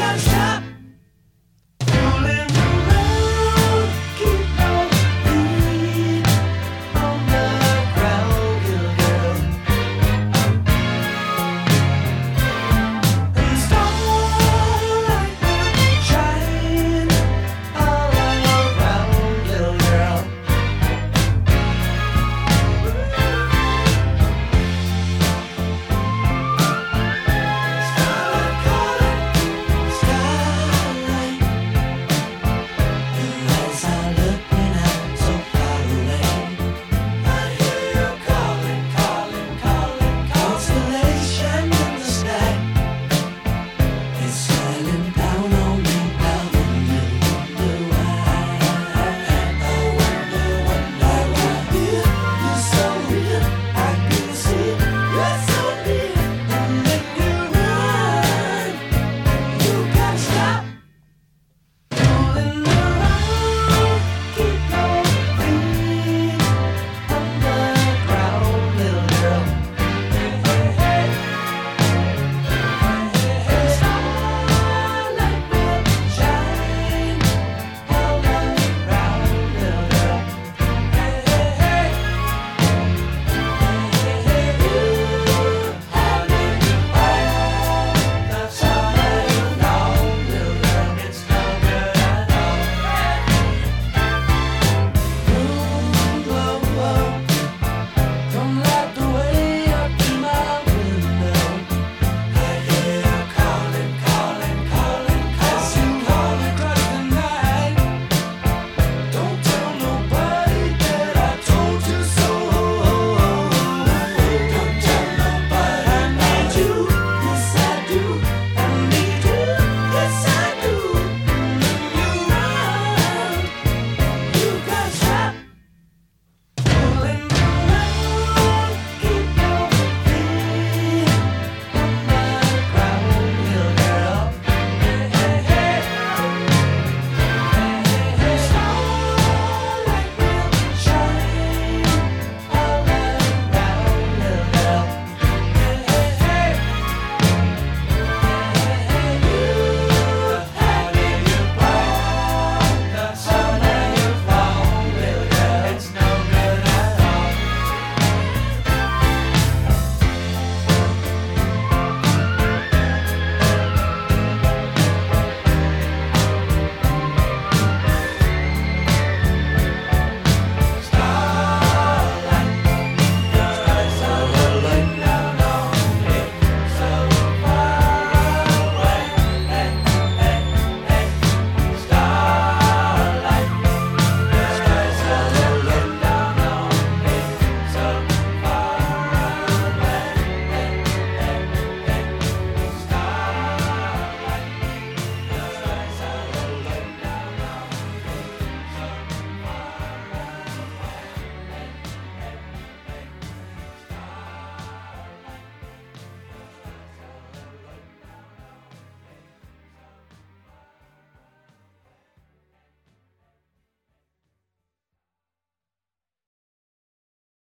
Because